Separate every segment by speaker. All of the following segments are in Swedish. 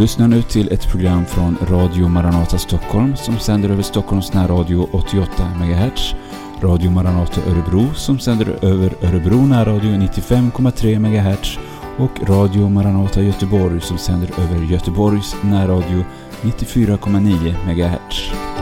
Speaker 1: lyssnar nu till ett program från Radio Maranata Stockholm som sänder över Stockholms närradio 88 MHz, Radio Maranata Örebro som sänder över Örebro närradio 95,3 MHz och Radio Maranata Göteborg som sänder över Göteborgs närradio 94,9 MHz.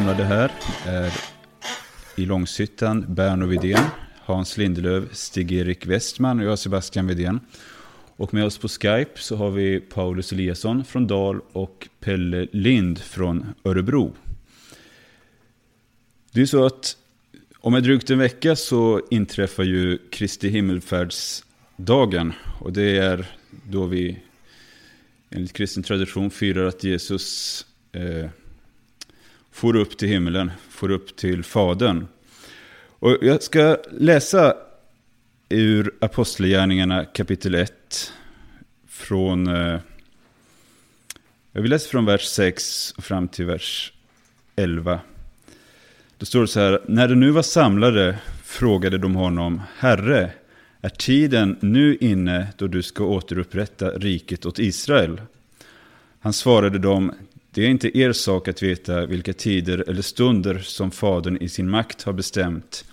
Speaker 1: Samlade här är i Långshyttan Berno Widén, Hans Lindelöf, Stig-Erik Westman och jag Sebastian Widén. Och med oss på Skype så har vi Paulus Eliasson från Dal och Pelle Lind från Örebro. Det är så att om en drygt en vecka så inträffar ju Kristi himmelfärdsdagen. Och det är då vi enligt kristen tradition firar att Jesus eh, for upp till himlen, for upp till Fadern. Och jag ska läsa ur Apostlagärningarna kapitel 1 från eh, jag vill läsa från vers 6 och fram till vers 11. Då står det så här, när de nu var samlade frågade de honom, Herre, är tiden nu inne då du ska återupprätta riket åt Israel? Han svarade dem, det är inte er sak att veta vilka tider eller stunder som Fadern i sin makt har bestämt.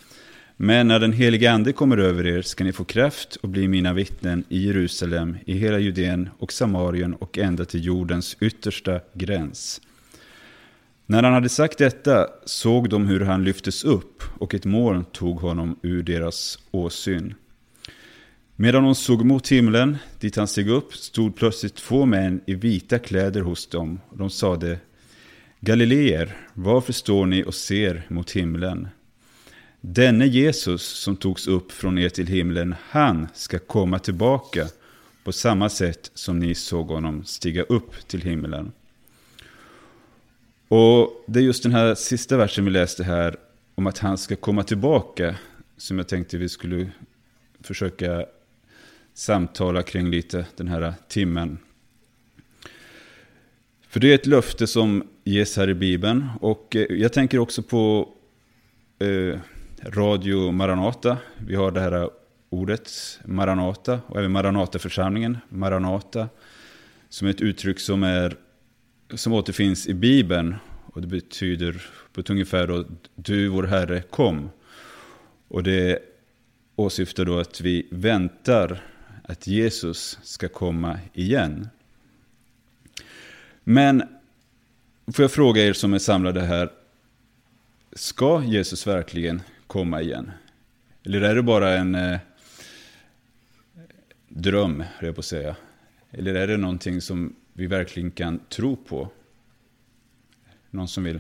Speaker 1: Men när den helige Ande kommer över er ska ni få kraft och bli mina vittnen i Jerusalem, i hela Judeen och Samarien och ända till jordens yttersta gräns. När han hade sagt detta såg de hur han lyftes upp och ett moln tog honom ur deras åsyn. Medan de såg mot himlen, dit han steg upp, stod plötsligt två män i vita kläder hos dem. De sade, Galileer, varför står ni och ser mot himlen? Denne Jesus som togs upp från er till himlen, han ska komma tillbaka på samma sätt som ni såg honom stiga upp till himlen. Och det är just den här sista versen vi läste här, om att han ska komma tillbaka, som jag tänkte vi skulle försöka samtala kring lite den här timmen. För det är ett löfte som ges här i Bibeln. Och eh, jag tänker också på eh, Radio Maranata. Vi har det här ordet Maranata och även Maranataförsamlingen. Maranata som är ett uttryck som, är, som återfinns i Bibeln. Och det betyder på ett ungefär då, du vår Herre kom. Och det åsyftar då att vi väntar att Jesus ska komma igen. Men får jag fråga er som är samlade här, ska Jesus verkligen komma igen? Eller är det bara en eh, dröm, jag på att säga? Eller är det någonting som vi verkligen kan tro på? Någon som vill?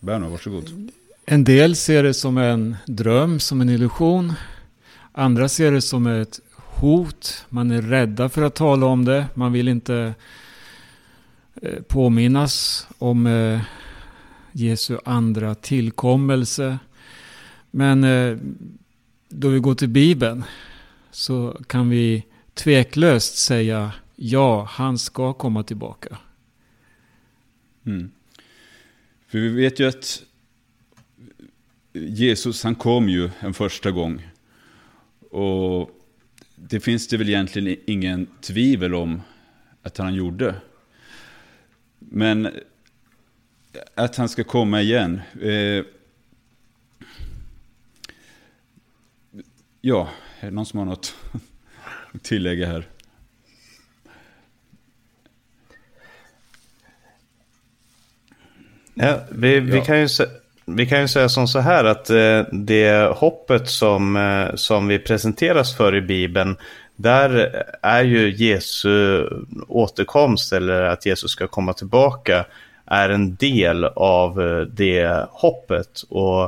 Speaker 1: Berno, varsågod.
Speaker 2: En del ser det som en dröm, som en illusion. Andra ser det som ett hot. Man är rädda för att tala om det. Man vill inte eh, påminnas om eh, Jesu andra tillkommelse. Men eh, då vi går till Bibeln så kan vi tveklöst säga ja, han ska komma tillbaka.
Speaker 1: Mm. För vi vet ju att Jesus han kom ju en första gång. Och det finns det väl egentligen ingen tvivel om att han gjorde. Men att han ska komma igen. Eh, ja, är det någon som har något att tillägga här?
Speaker 3: Ja, vi, vi, Kan ju, vi kan ju säga som så här att eh, det hoppet som, eh, som vi presenteras för i Bibeln, där är ju Jesu återkomst eller att Jesus ska komma tillbaka är en del av eh, det hoppet. Och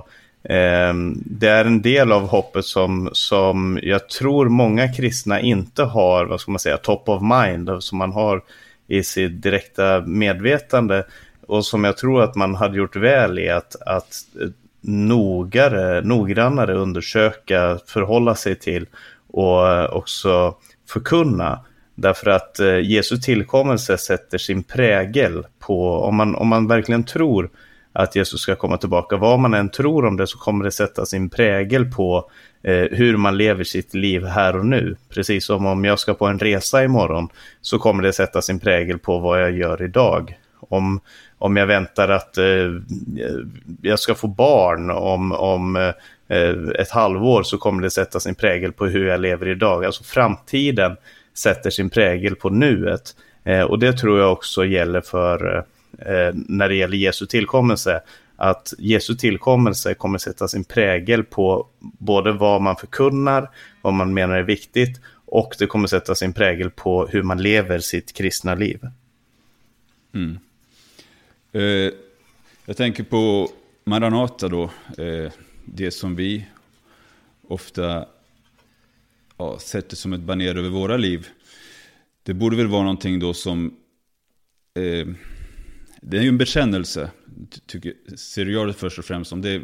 Speaker 3: eh, det är en del av hoppet som, som jag tror många kristna inte har, vad ska man säga, top of mind, som man har i sitt direkta medvetande och som jag tror att man hade gjort väl i att, att eh, nogare, noggrannare undersöka, förhålla sig till och eh, också förkunna. Därför att eh, Jesu tillkommelse sätter sin prägel på, om man, om man verkligen tror att Jesus ska komma tillbaka, vad man än tror om det så kommer det sätta sin prägel på eh, hur man lever sitt liv här och nu. Precis som om jag ska på en resa imorgon så kommer det sätta sin prägel på vad jag gör idag. Om, om jag väntar att eh, jag ska få barn om, om eh, ett halvår så kommer det sätta sin prägel på hur jag lever idag. Alltså framtiden sätter sin prägel på nuet. Eh, och det tror jag också gäller för eh, när det gäller Jesu tillkommelse. Att Jesu tillkommelse kommer sätta sin prägel på både vad man förkunnar, vad man menar är viktigt och det kommer sätta sin prägel på hur man lever sitt kristna liv.
Speaker 1: Mm. Eh, jag tänker på Maranata då, eh, det som vi ofta ja, sätter som ett baner över våra liv. Det borde väl vara någonting då som, eh, det är ju en bekännelse, tycker, ser jag det först och främst som. Det,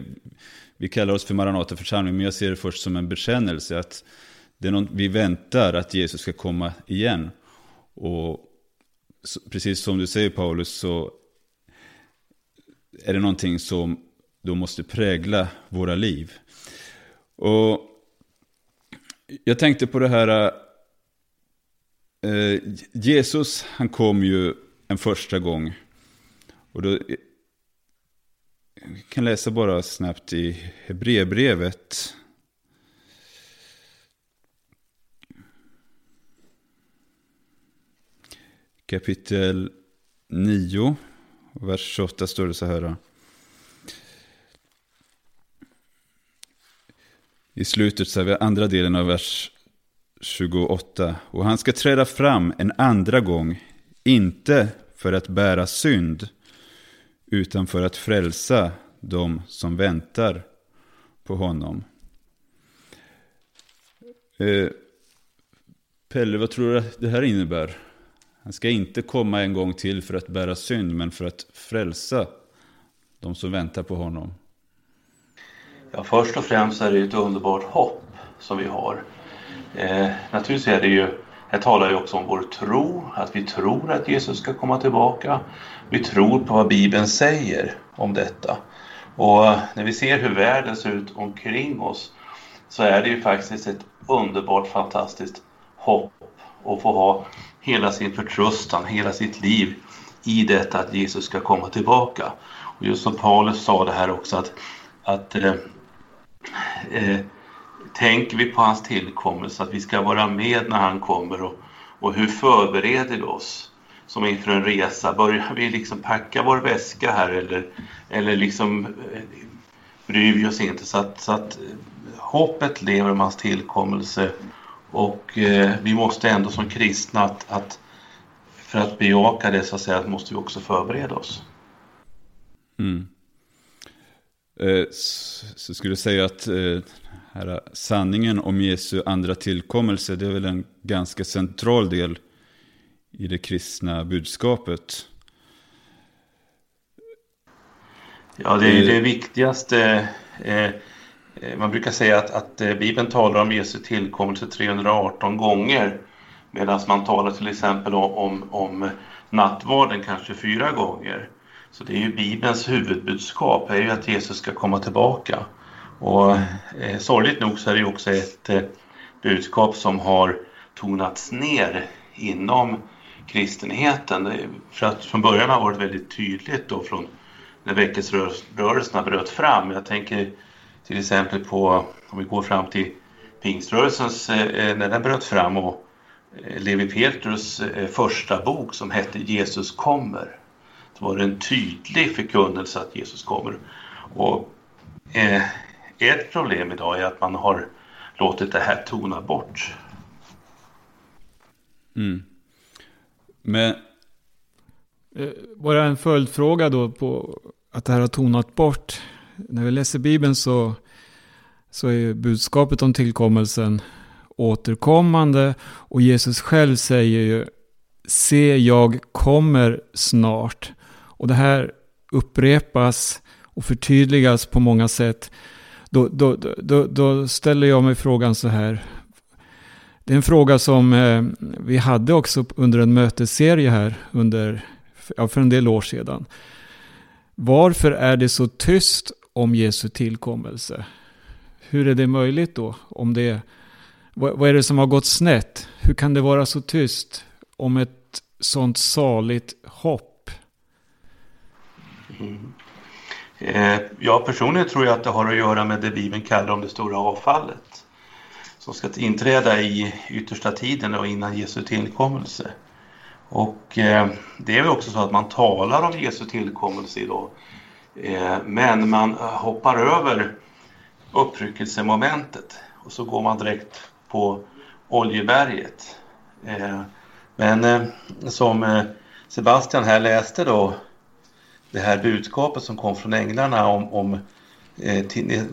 Speaker 1: vi kallar oss för Maranata församling, men jag ser det först som en bekännelse. Att det är någon, vi väntar att Jesus ska komma igen. Och så, precis som du säger Paulus så är det någonting som då måste prägla våra liv. Och jag tänkte på det här, eh, Jesus han kom ju en första gång. Och då, eh, jag kan läsa bara snabbt i Hebreerbrevet. Kapitel 9 vers 28 står det så här. I slutet så har vi andra delen av vers 28. Och han ska träda fram en andra gång, inte för att bära synd, utan för att frälsa de som väntar på honom. Eh, Pelle, vad tror du att det här innebär? Han ska inte komma en gång till för att bära synd, men för att frälsa de som väntar på honom.
Speaker 4: Ja, först och främst är det ett underbart hopp som vi har. Eh, naturligtvis är det ju, här talar ju också om vår tro, att vi tror att Jesus ska komma tillbaka. Vi tror på vad Bibeln säger om detta. Och eh, när vi ser hur världen ser ut omkring oss så är det ju faktiskt ett underbart fantastiskt hopp att få ha hela sin förtröstan, hela sitt liv i detta att Jesus ska komma tillbaka. Och just som Paulus sa det här också att, att eh, eh, tänker vi på hans tillkommelse, att vi ska vara med när han kommer och, och hur förbereder vi oss som inför en resa? Börjar vi liksom packa vår väska här eller, eller liksom eh, bryr vi oss inte? Så att, så att hoppet lever om hans tillkommelse och eh, vi måste ändå som kristna att, att för att bejaka det så att säga måste vi också förbereda oss.
Speaker 1: Mm. Eh, så skulle jag säga att eh, här, sanningen om Jesu andra tillkommelse, det är väl en ganska central del i det kristna budskapet.
Speaker 4: Ja, det är det viktigaste. Eh, man brukar säga att, att eh, Bibeln talar om Jesu tillkommelse 318 gånger. Medan man talar till exempel om, om, om nattvarden kanske fyra gånger. Så det är ju Bibelns huvudbudskap, är ju att Jesus ska komma tillbaka. Och eh, sorgligt nog så är det ju också ett eh, budskap som har tonats ner inom kristenheten. För att från början har det varit väldigt tydligt då från när väckelserörelserna bröt fram. Jag tänker till exempel på, om vi går fram till pingströrelsens, eh, när den bröt fram och eh, Levi Petrus eh, första bok som hette Jesus kommer så var det en tydlig förkunnelse att Jesus kommer. Och eh, ett problem idag är att man har låtit det här tona bort.
Speaker 1: Mm. Men...
Speaker 2: Eh, bara en följdfråga då på att det här har tonat bort. När vi läser Bibeln så, så är budskapet om tillkommelsen återkommande och Jesus själv säger ju Se, jag kommer snart. Och det här upprepas och förtydligas på många sätt. Då, då, då, då ställer jag mig frågan så här. Det är en fråga som eh, vi hade också under en mötesserie här under, ja, för en del år sedan. Varför är det så tyst om Jesu tillkommelse? Hur är det möjligt då? Om det, vad, vad är det som har gått snett? Hur kan det vara så tyst om ett sånt saligt hopp?
Speaker 4: Mm. Eh, jag personligen tror jag att det har att göra med det Bibeln kallar om det stora avfallet som ska inträda i yttersta tiden och innan Jesu tillkommelse. Och eh, det är väl också så att man talar om Jesu tillkommelse idag. Eh, men man eh, hoppar över uppryckelsemomentet och så går man direkt på Oljeberget. Eh, men som Sebastian här läste då det här budskapet som kom från änglarna om, om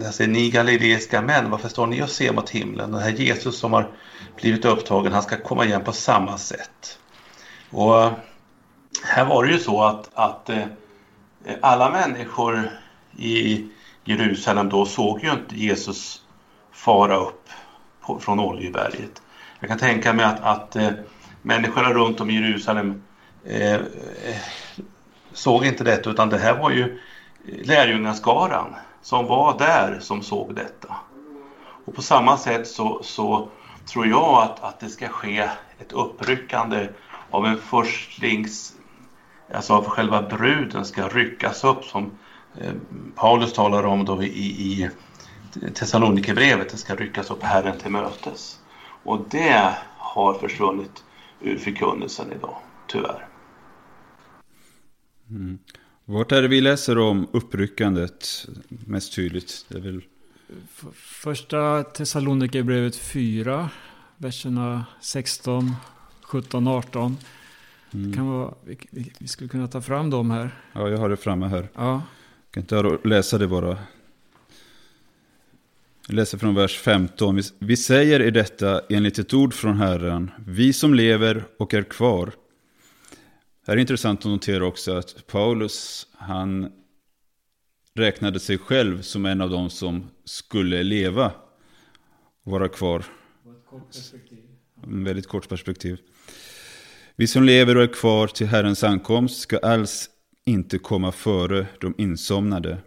Speaker 4: alltså, ni galileiska män, varför står ni och ser mot himlen? Den här Jesus som har blivit upptagen, han ska komma igen på samma sätt. Och här var det ju så att, att eh, alla människor i Jerusalem då såg ju inte Jesus fara upp på, från Oljeberget. Jag kan tänka mig att, att eh, människorna runt om i Jerusalem eh, eh, såg inte detta utan det här var ju lärjungaskaran som var där som såg detta. Och på samma sätt så, så tror jag att, att det ska ske ett uppryckande av en förstlings, alltså av själva bruden ska ryckas upp som eh, Paulus talar om då i, i Thessalonikerbrevet, det ska ryckas upp Herren till mötes. Och det har försvunnit ur förkunnelsen idag, tyvärr.
Speaker 1: Mm. Vart är det vi läser om uppryckandet mest tydligt? Det är väl...
Speaker 2: Första Thessalonikerbrevet 4, verserna 16, 17, 18. Mm. Kan vara, vi, vi, skulle kunna ta fram dem här.
Speaker 1: Ja, jag har det framme här.
Speaker 2: Ja.
Speaker 1: Kan inte läsa det bara. Jag läser från vers 15. Vi, vi säger i detta enligt ett ord från Herren. Vi som lever och är kvar här är intressant att notera också att Paulus, han räknade sig själv som en av dem som skulle leva och vara kvar. En väldigt kort perspektiv. Vi som lever och är kvar till Herrens ankomst ska alls inte komma före de insomnade.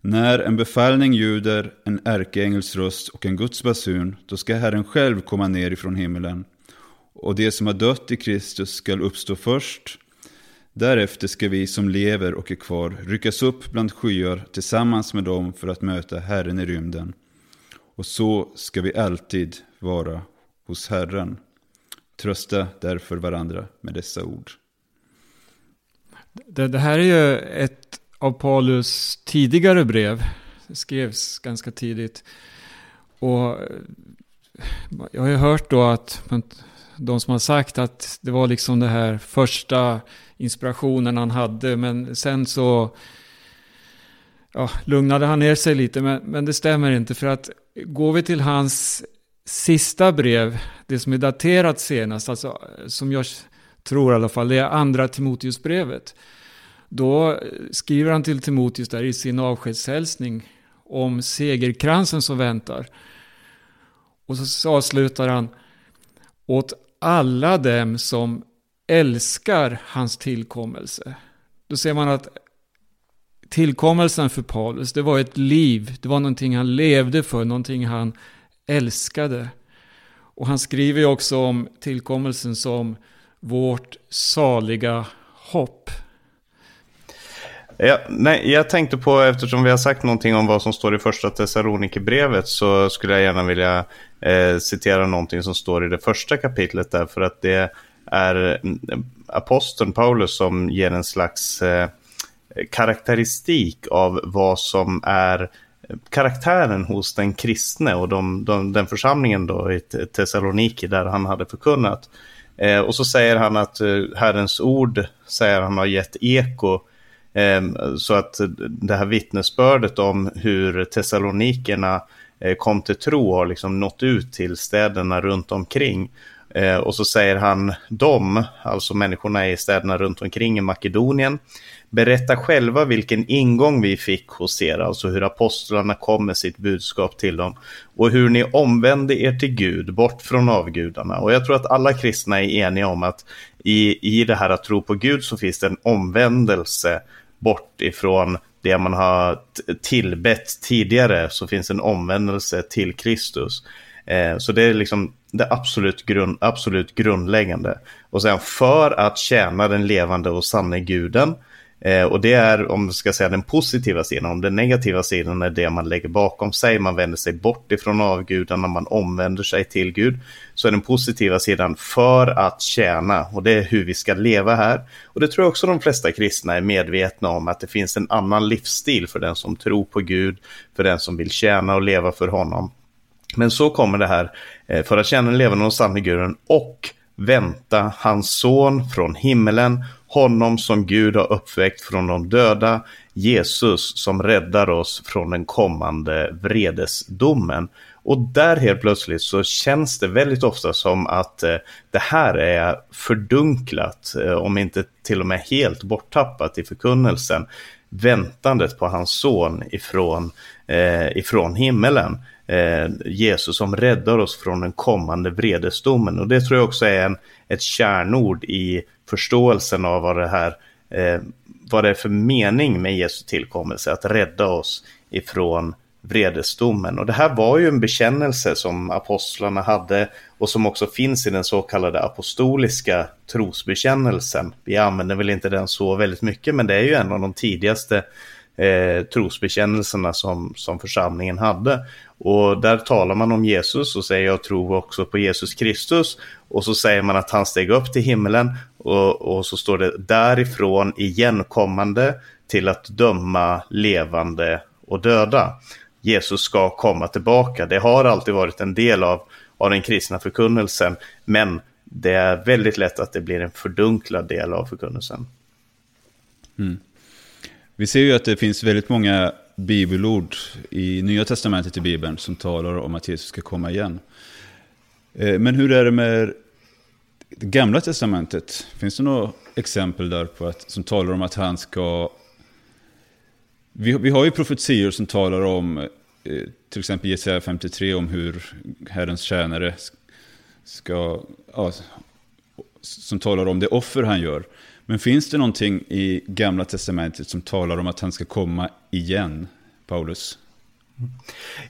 Speaker 1: När en befallning ljuder, en ärkeängels röst och en Guds basun, då ska Herren själv komma ner ifrån himmelen. Och det som har dött i Kristus skall uppstå först. Därefter ska vi som lever och är kvar ryckas upp bland skyar tillsammans med dem för att möta Herren i rymden. Och så ska vi alltid vara hos Herren. Trösta därför varandra med dessa ord.
Speaker 2: Det, det här är ju ett av Paulus tidigare brev. Det skrevs ganska tidigt. Och eh, jag har ju hört då att de som har sagt att det var liksom det här första inspirationen han hade. Men sen så ja, lugnade han ner sig lite. Men, men det stämmer inte. För att går vi till hans sista brev, det som är daterat senast, alltså som jag tror i alla fall, det är andra Timoteusbrevet. Då skriver han till Timoteus där i sin avskedshälsning om segerkransen som väntar. Och så avslutar han åt alla dem som älskar hans tillkommelse. Då ser man att tillkommelsen för Paulus, det var ett liv, det var någonting han levde för, någonting han älskade. Och han skriver ju också om tillkommelsen som vårt saliga hopp.
Speaker 3: Ja, nej, jag tänkte på, eftersom vi har sagt någonting om vad som står i första Thessalonikerbrevet så skulle jag gärna vilja eh, citera någonting som står i det första kapitlet där. För att det är mm, aposteln Paulus som ger en slags eh, karaktäristik av vad som är karaktären hos den kristne och de, de, den församlingen då i Thessaloniki där han hade förkunnat. Eh, och så säger han att eh, Herrens ord, säger han, har gett eko. Eh, så att det här vittnesbördet om hur Thessalonikerna eh, kom till tro har liksom nått ut till städerna runt omkring. Eh, och så säger han de, alltså människorna i städerna runt omkring i Makedonien, Berätta själva vilken ingång vi fick hos er, alltså hur apostlarna kom med sitt budskap till dem. Och hur ni omvände er till Gud, bort från avgudarna. Och jag tror att alla kristna är eniga om att i, i det här att tro på Gud så finns det en omvändelse bort ifrån det man har tillbett tidigare, så finns en omvändelse till Kristus. Eh, så det är liksom det absolut, grund, absolut grundläggande. Och sen för att tjäna den levande och sanne guden Eh, och det är, om vi ska säga den positiva sidan, om den negativa sidan är det man lägger bakom sig, man vänder sig bort ifrån avgudarna, man omvänder sig till Gud, så är den positiva sidan för att tjäna, och det är hur vi ska leva här. Och det tror jag också de flesta kristna är medvetna om, att det finns en annan livsstil för den som tror på Gud, för den som vill tjäna och leva för honom. Men så kommer det här, eh, för att tjäna den levande och sanne guden och vänta hans son från himmelen honom som Gud har uppväckt från de döda, Jesus som räddar oss från den kommande vredesdomen. Och där helt plötsligt så känns det väldigt ofta som att eh, det här är fördunklat, eh, om inte till och med helt borttappat i förkunnelsen. Väntandet på hans son ifrån, eh, ifrån himmelen. Eh, Jesus som räddar oss från den kommande vredesdomen. Och det tror jag också är en, ett kärnord i förståelsen av vad det här eh, vad det är för mening med Jesu tillkommelse, att rädda oss ifrån vredesdomen. Och det här var ju en bekännelse som apostlarna hade och som också finns i den så kallade apostoliska trosbekännelsen. Vi använder väl inte den så väldigt mycket, men det är ju en av de tidigaste eh, trosbekännelserna som, som församlingen hade. Och där talar man om Jesus och säger jag tror också på Jesus Kristus. Och så säger man att han steg upp till himlen och, och så står det därifrån igenkommande till att döma levande och döda. Jesus ska komma tillbaka. Det har alltid varit en del av, av den kristna förkunnelsen. Men det är väldigt lätt att det blir en fördunklad del av förkunnelsen.
Speaker 1: Mm. Vi ser ju att det finns väldigt många bibelord i Nya Testamentet i Bibeln som talar om att Jesus ska komma igen. Eh, men hur är det med det Gamla Testamentet? Finns det några exempel där på att, som talar om att han ska... Vi, vi har ju profetior som talar om, eh, till exempel Jesaja 53, om hur Herrens tjänare ska... Ja, som talar om det offer han gör. Men finns det någonting i Gamla Testamentet som talar om att han ska komma igen, Paulus?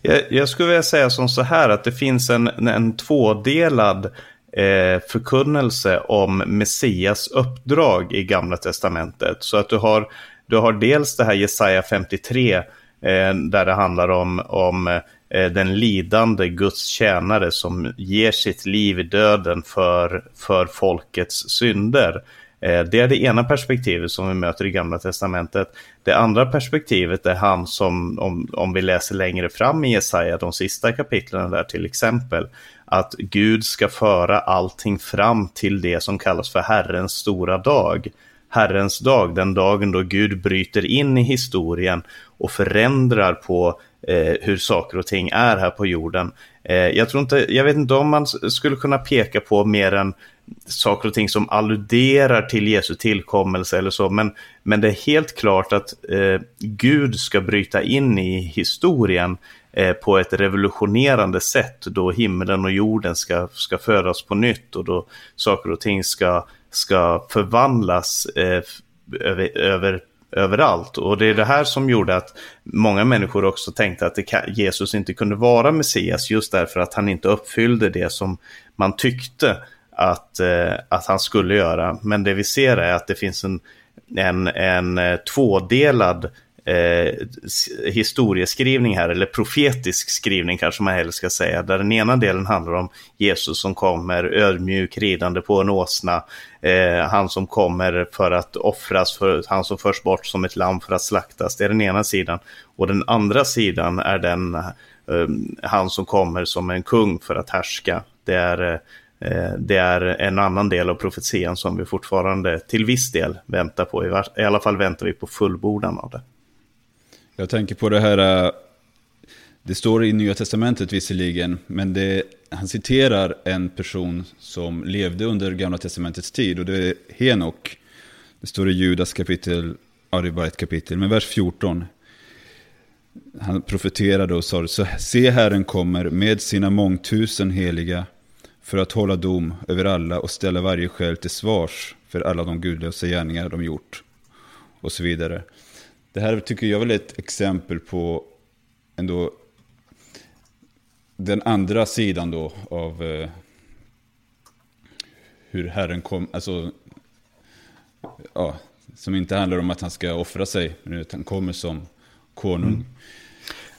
Speaker 3: Jag, jag skulle vilja säga som så här att det finns en, en tvådelad eh, förkunnelse om Messias uppdrag i Gamla Testamentet. Så att du har, du har dels det här Jesaja 53 eh, där det handlar om, om eh, den lidande Guds tjänare som ger sitt liv i döden för, för folkets synder. Eh, det är det ena perspektivet som vi möter i Gamla Testamentet. Det andra perspektivet är han som, om, om vi läser längre fram i Jesaja, de sista kapitlen där till exempel, att Gud ska föra allting fram till det som kallas för Herrens stora dag. Herrens dag, den dagen då Gud bryter in i historien och förändrar på eh, hur saker och ting är här på jorden. Eh, jag, tror inte, jag vet inte om man skulle kunna peka på mer än saker och ting som alluderar till Jesu tillkommelse eller så, men, men det är helt klart att eh, Gud ska bryta in i historien eh, på ett revolutionerande sätt då himlen och jorden ska, ska födas på nytt och då saker och ting ska, ska förvandlas eh, över, över överallt. Och det är det här som gjorde att många människor också tänkte att kan, Jesus inte kunde vara Messias just därför att han inte uppfyllde det som man tyckte att, eh, att han skulle göra. Men det vi ser är att det finns en, en, en eh, tvådelad eh, historieskrivning här, eller profetisk skrivning kanske man hellre ska säga, där den ena delen handlar om Jesus som kommer ödmjuk ridande på en åsna, eh, han som kommer för att offras, för, han som förs bort som ett lamm för att slaktas, det är den ena sidan. Och den andra sidan är den, eh, han som kommer som en kung för att härska. Det är eh, Eh, det är en annan del av profetian som vi fortfarande till viss del väntar på. I alla fall väntar vi på fullbordan av det.
Speaker 1: Jag tänker på det här, eh, det står i Nya Testamentet visserligen, men det, han citerar en person som levde under Gamla Testamentets tid och det är Henok. Det står i Judas kapitel, ja det är bara ett kapitel, men vers 14. Han profeterade och sa, så se Herren kommer med sina mångtusen heliga för att hålla dom över alla och ställa varje själ till svars för alla de gudlösa gärningar de gjort. Och så vidare. Det här tycker jag väl är ett exempel på ändå den andra sidan då av eh, hur Herren kom, alltså, ja, som inte handlar om att han ska offra sig, utan han kommer som konung. Mm.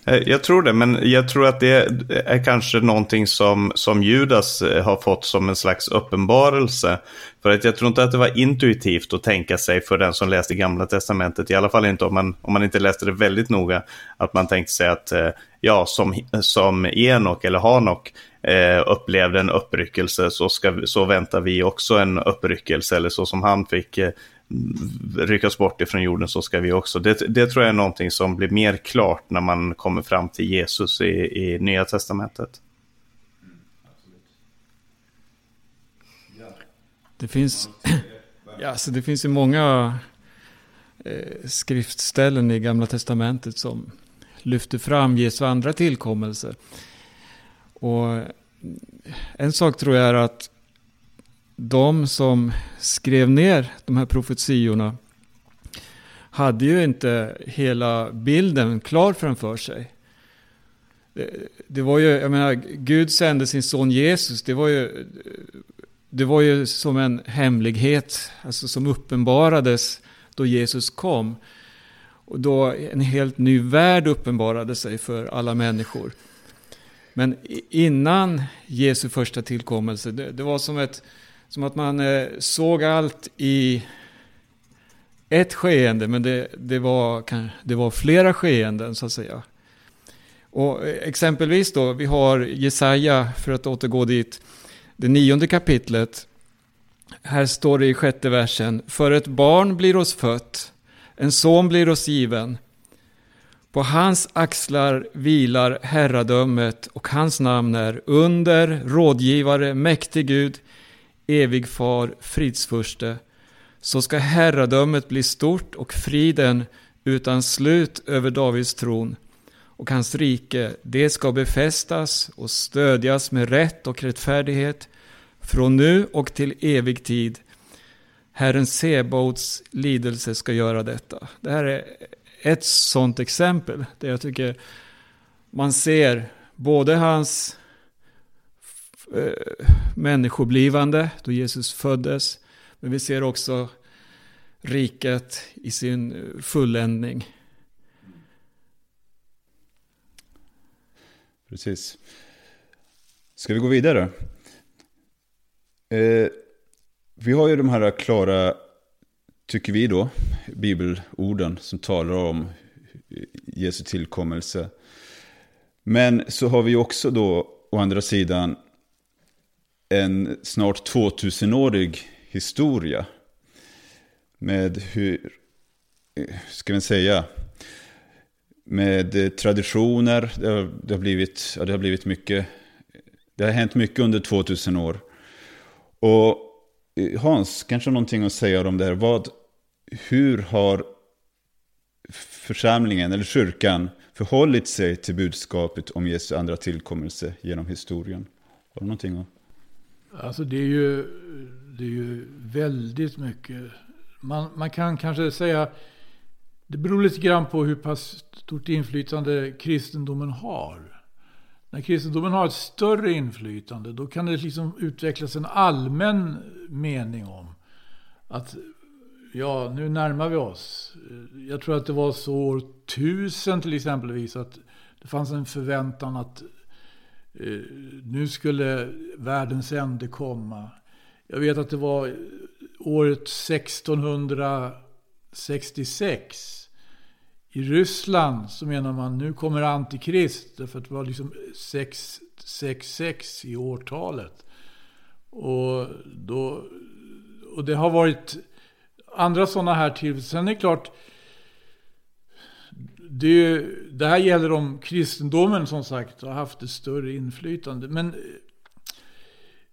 Speaker 3: Eh, jag tror det, men jag tror att det är kanske någonting som, som Judas eh, har fått som en slags uppenbarelse. För att jag tror inte att det var intuitivt att tänka sig för den som läste Gamla Testamentet, i alla fall inte om man, om man inte läste det väldigt noga, att man tänkte sig att eh, ja, som, som Enok eller Hanok eh, upplevde en uppryckelse så, ska, så väntar vi också en uppryckelse, eller så som han fick eh, ryckas bort ifrån jorden så ska vi också. Det, det, tror jag är någonting som blir mer klart när man kommer fram till Jesus i, i Nya Testamentet.
Speaker 2: Det finns, ja, så det finns ju många eh, skriftställen i Gamla Testamentet som lyfter fram Jesu andra tillkommelse. Och en sak tror jag är att de som skrev ner de här profetiorna hade ju inte hela bilden klar framför sig. Det, det, var ju, jag menar, Gud sände sin son Jesus, det var ju, det var ju som en hemlighet, alltså som uppenbarades då Jesus kom. Och då en helt ny värld uppenbarade sig för alla människor. Men innan Jesu första tillkommelse, det, det var som ett som att man eh, såg allt i ett skeende, men det, det, var, det var flera skeenden så att säga. Och eh, exempelvis då, vi har Jesaja, för att återgå dit, det nionde kapitlet. Här står det i sjätte versen, för ett barn blir oss fött, en son blir oss given. På hans axlar vilar herradömet och hans namn är under, rådgivare, mäktig Gud, evig far, fridsfurste, så ska herradömet bli stort och friden utan slut över Davids tron och hans rike, det ska befästas och stödjas med rätt och rättfärdighet från nu och till evig tid. Herren Sebaots lidelse ska göra detta. Det här är ett sådant exempel där jag tycker man ser både hans eh, människoblivande då Jesus föddes. Men vi ser också riket i sin fulländning.
Speaker 1: Precis. Ska vi gå vidare? Eh, vi har ju de här klara, tycker vi då, bibelorden som talar om Jesu tillkommelse. Men så har vi också då, å andra sidan, en snart 2000-årig historia. Med hur, ska man säga, med traditioner. Det har, det har, blivit, ja, det har blivit mycket, det har hänt mycket under 2000 år. Och eh, Hans, kanske någonting att säga om det här. Vad, hur har församlingen eller kyrkan förhållit sig till budskapet om Jesu andra tillkommelse genom historien? Har du någonting att...
Speaker 5: Alltså det är ju, det är ju väldigt mycket. Man, man kan kanske säga, det beror lite grann på hur pass stort inflytande kristendomen har. När kristendomen har ett större inflytande då kan det liksom utvecklas en allmän mening om att ja, nu närmar vi oss. Jag tror att det var så år 1000 till exempelvis att det fanns en förväntan att Eh, nu skulle världens ände komma. Jag vet att det var året 1666 i Ryssland så menar man nu kommer antikrist. Därför att det var liksom 666 i årtalet. Och, då, och det har varit andra sådana här tillfällen. Sen är det klart. Det, det här gäller om kristendomen som sagt har haft ett större inflytande. Men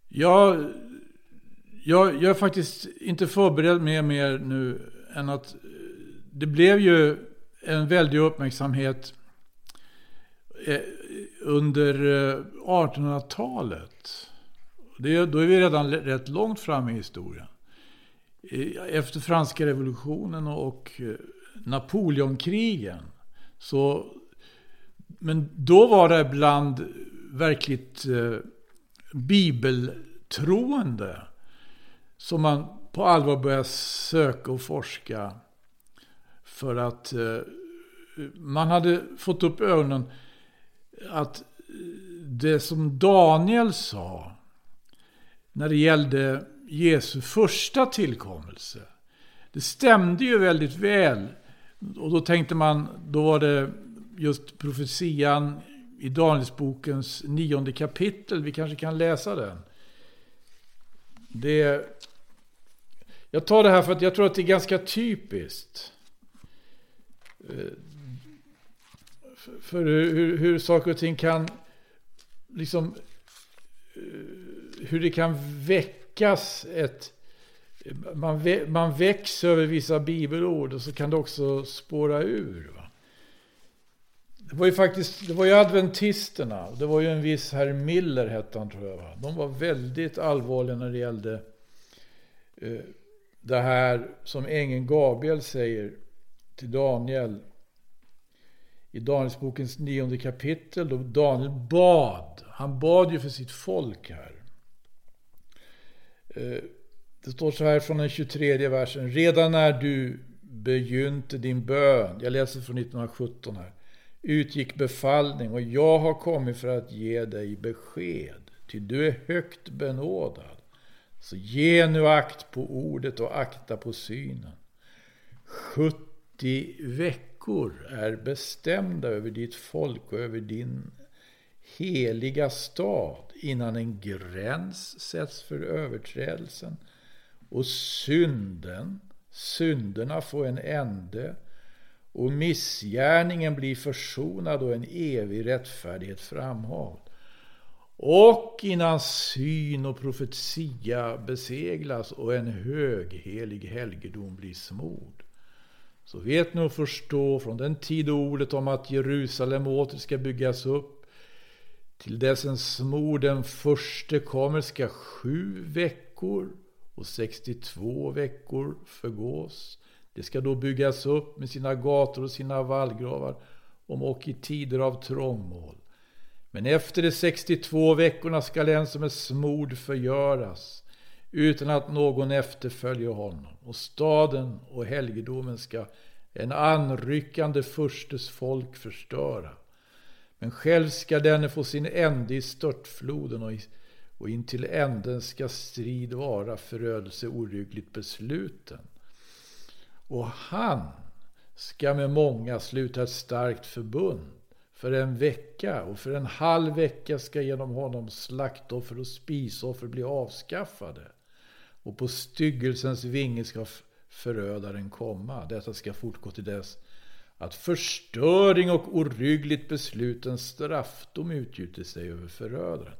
Speaker 5: jag, jag, jag är faktiskt inte förberedd med mer nu än att det blev ju en väldig uppmärksamhet eh, under eh, 1800-talet. Det, då är vi redan rätt långt fram i historien. Eh, efter franska revolutionen och Napoleonkrigen. Så, men då var det bland verkligt eh, bibeltroende som man på allvar började söka och forska för att eh, man hade fått upp ögonen att eh, det som Daniel sa när det gällde Jesu första tillkommelse. Det stämde ju väldigt väl. Och då tänkte man, då var det just profetian i Danielsbokens nionde kapitel. Vi kanske kan läsa den. Det, jag tar det här för att jag tror att det är ganska typiskt. Eh, för hur, hur, hur saker och ting kan liksom eh, hur det kan väckas ett man, vä, man väcks över vissa bibelord och så kan det också spåra ur. Va? Det var ju faktiskt, det var ju adventisterna. Det var ju en viss herr Miller hette han tror jag. Va? De var väldigt allvarliga när det gällde eh, det här som ängeln Gabriel säger till Daniel. I Danielsbokens nionde kapitel då Daniel bad. Han bad ju för sitt folk här. Eh, det står så här från den 23 versen. Redan när du begynte din bön. Jag läser från 1917 här. Utgick befallning och jag har kommit för att ge dig besked. Ty du är högt benådad. Så ge nu akt på ordet och akta på synen. 70 veckor är bestämda över ditt folk och över din heliga stad innan en gräns sätts för överträdelsen och synden, synderna får en ände och missgärningen blir försonad och en evig rättfärdighet framhålld. Och innan syn och profetia beseglas och en höghelig helgedom blir smord. Så vet ni och förstå från den tid ordet om att Jerusalem åter ska byggas upp till dess en smord den förste kommer ska sju veckor och 62 veckor förgås. Det ska då byggas upp med sina gator och sina vallgravar om och i tider av trångmål. Men efter de 62 veckorna skall en som är smord förgöras utan att någon efterföljer honom. Och staden och helgedomen ska en anryckande furstes folk förstöra. Men själv ska denne få sin ände i störtfloden och, i, och intill änden ska strid vara förödelse oryggligt besluten. Och han ska med många sluta ett starkt förbund för en vecka och för en halv vecka ska genom honom slaktoffer och spisoffer bli avskaffade. Och på styggelsens vinge ska förödaren komma. Detta ska fortgå till dess att förstöring och oryggligt besluten straffdom utgjuter sig över förödaren.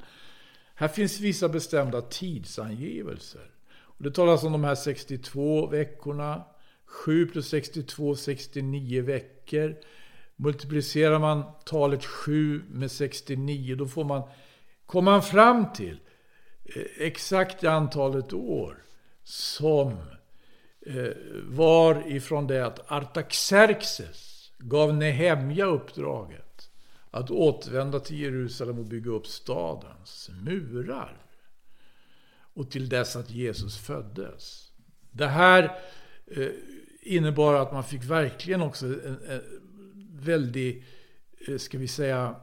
Speaker 5: Här finns vissa bestämda tidsangivelser. Och det talas om de här 62 veckorna. 7 plus 62, 69 veckor. Multiplicerar man talet 7 med 69 då får man, kommer man fram till eh, exakt antalet år som eh, var ifrån det att Artaxerxes gav Nehemja uppdraget att återvända till Jerusalem och bygga upp stadens murar. Och till dess att Jesus föddes. Det här eh, innebar att man fick verkligen också en, en väldig, eh, ska vi säga,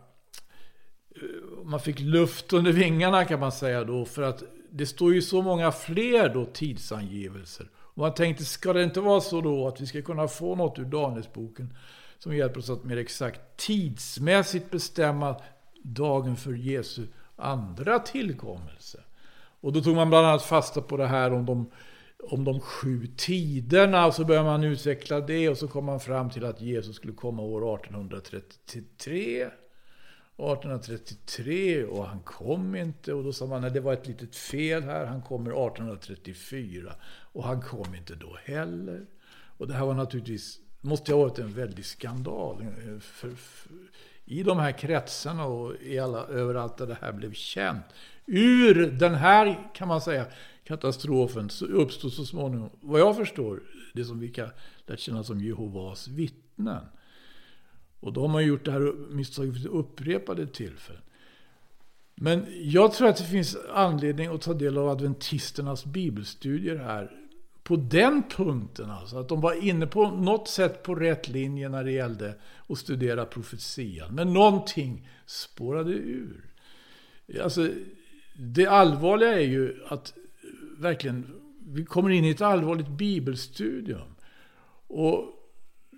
Speaker 5: eh, man fick luft under vingarna kan man säga då. För att det står ju så många fler då tidsangivelser. Och man tänkte, ska det inte vara så då att vi ska kunna få något ur Danielsboken som hjälper oss att mer exakt tidsmässigt bestämma dagen för Jesu andra tillkommelse. Och då tog man bland annat fasta på det här om de om de sju tiderna och så började man utveckla det och så kom man fram till att Jesus skulle komma år 1833. 1833 och han kom inte och då sa man att det var ett litet fel här, han kommer 1834 och han kom inte då heller. Och det här var naturligtvis, måste ha varit en väldig skandal eh, för, för, i de här kretsarna och i alla, överallt där det här blev känt. Ur den här, kan man säga, katastrofen så uppstod så småningom, vad jag förstår, det som vi kan lärt känna som Jehovas vittnen. Och då har man gjort det här misstaget vid upprepade tillfällen. Men jag tror att det finns anledning att ta del av adventisternas bibelstudier här. På den punkten alltså, att de var inne på något sätt på rätt linje när det gällde att studera profetian. Men någonting spårade ur. Alltså, det allvarliga är ju att verkligen, vi kommer in i ett allvarligt bibelstudium. Och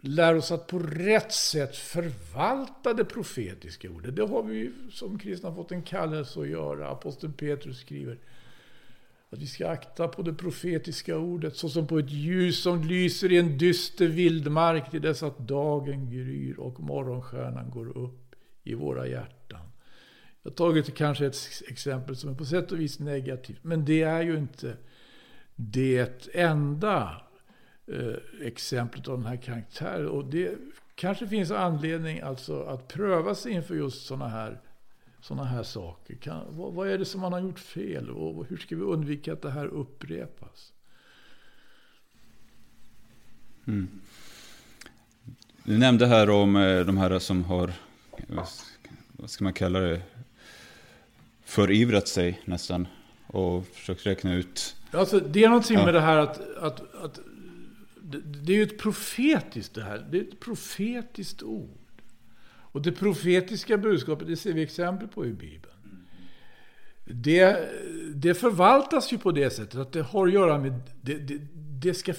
Speaker 5: lär oss att på rätt sätt förvalta det profetiska ordet. Det har vi som kristna fått en kallelse att göra. Aposteln Petrus skriver att vi ska akta på det profetiska ordet såsom på ett ljus som lyser i en dyster vildmark till dess att dagen gryr och morgonstjärnan går upp i våra hjärtan. Jag har tagit kanske ett exempel som är på sätt och vis negativt. Men det är ju inte det enda eh, exemplet av den här karaktären. Och det kanske finns anledning alltså att pröva sig inför just sådana här, såna här saker. Kan, vad, vad, är det som man har gjort fel? Och hur ska vi undvika att det här upprepas?
Speaker 1: Mm. Du nämnde här om eh, de här som har, vad ska man kalla det, förivrat sig nästan och försökt räkna ut.
Speaker 5: Alltså, det är någonting ja. med det här att, att, att det, det är ju ett profetiskt det här. Det är ett profetiskt ord. Och det profetiska budskapet, det ser vi exempel på i Bibeln. Det, det förvaltas ju på det sättet att det har att göra med, det, det, det ska,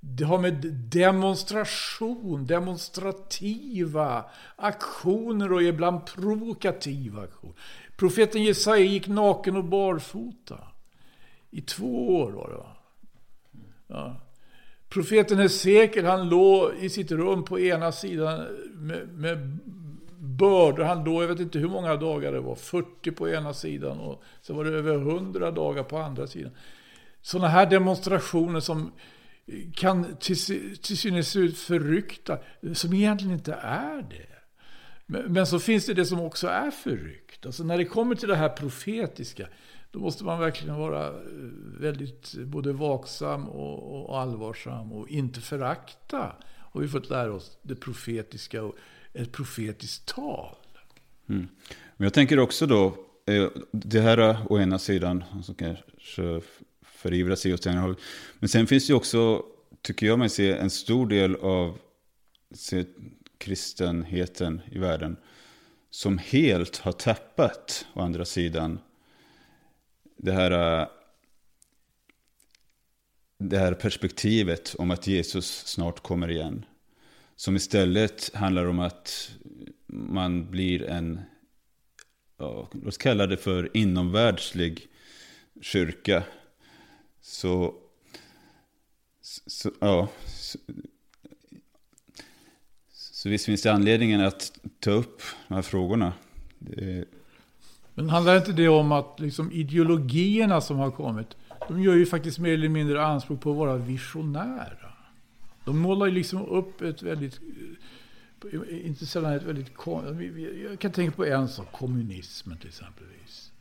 Speaker 5: det har med demonstration, demonstrativa aktioner och ibland provokativa aktioner. Profeten Jesaja gick naken och barfota. I två år var det va? Ja. Profeten Hesekiel han låg i sitt rum på ena sidan med, med bördor. Han då, jag vet inte hur många dagar det var, 40 på ena sidan och så var det över 100 dagar på andra sidan. Sådana här demonstrationer som kan till, till synes se ut förryckta, som egentligen inte är det. Men, men, så finns det det som också är förryckt. Alltså när det kommer till det här profetiska, då måste man verkligen vara eh, väldigt både vaksam och, och allvarsam och inte förakta, har vi fått lära oss, det profetiska och ett profetiskt tal.
Speaker 1: Mm. Men jag tänker också då, eh, det här å ena sidan, som kanske förivrar sig åt ena hållet. Men sen finns det ju också, tycker jag mig se, en stor del av se, kristenheten i världen som helt har tappat, å andra sidan, det här, eh, det här perspektivet om att Jesus snart kommer igen. Som istället handlar om att man blir en, ja, låt oss kalla det för inomvärldslig kyrka. Så, så ja. Så, så visst finns det anledningen att ta upp de här frågorna. Det...
Speaker 5: Men handlar inte det om att liksom ideologierna som har kommit, de gör ju faktiskt mer eller mindre anspråk på att vara visionära. De målar ju liksom upp ett väldigt, eh, inte sällan ett väldigt, jag kan tänka på en sak, kommunismen till exempelvis.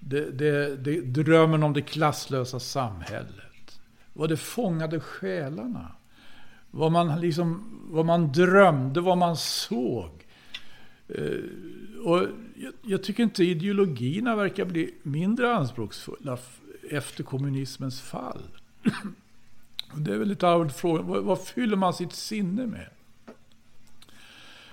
Speaker 5: Det, det, det, drömmen om det klasslösa samhället. Vad det fångade själarna. Vad man, liksom, vad man drömde, vad man såg. Eh, och jag, jag, tycker inte ideologierna verkar bli mindre anspråksfulla efter kommunismens fall. det är väl lite allvarligt fråga. Vad, vad fyller man sitt sinne med?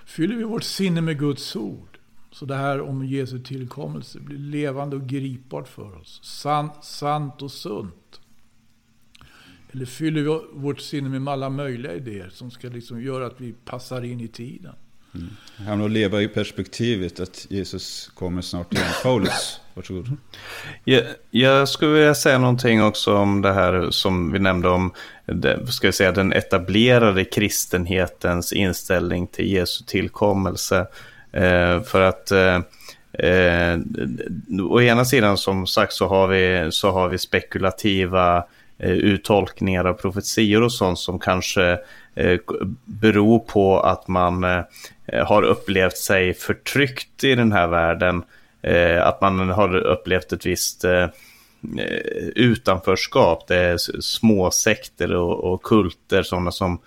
Speaker 5: Fyller vi vårt sinne med Guds ord? Så det här om Jesu tillkommelse blir levande och gripbart för oss. Sant, sant och sunt. Eller fyller vi vårt sinne med alla möjliga idéer som ska liksom göra att vi passar in i tiden?
Speaker 1: Mm. Han att leva i perspektivet att Jesus kommer snart igen. Paulus, varsågod.
Speaker 3: Jag, jag skulle vilja säga någonting också om det här som vi nämnde om det, ska jag säga, den etablerade kristenhetens inställning till Jesu tillkommelse. Eh, för att eh, eh, å ena sidan som sagt så har vi, så har vi spekulativa eh, uttolkningar av profetior och sånt som kanske Eh, beror på att man eh, har upplevt sig förtryckt i den här världen. Eh, att man har upplevt ett visst utanförskap. Det är småsekter och, och kulter, sådana som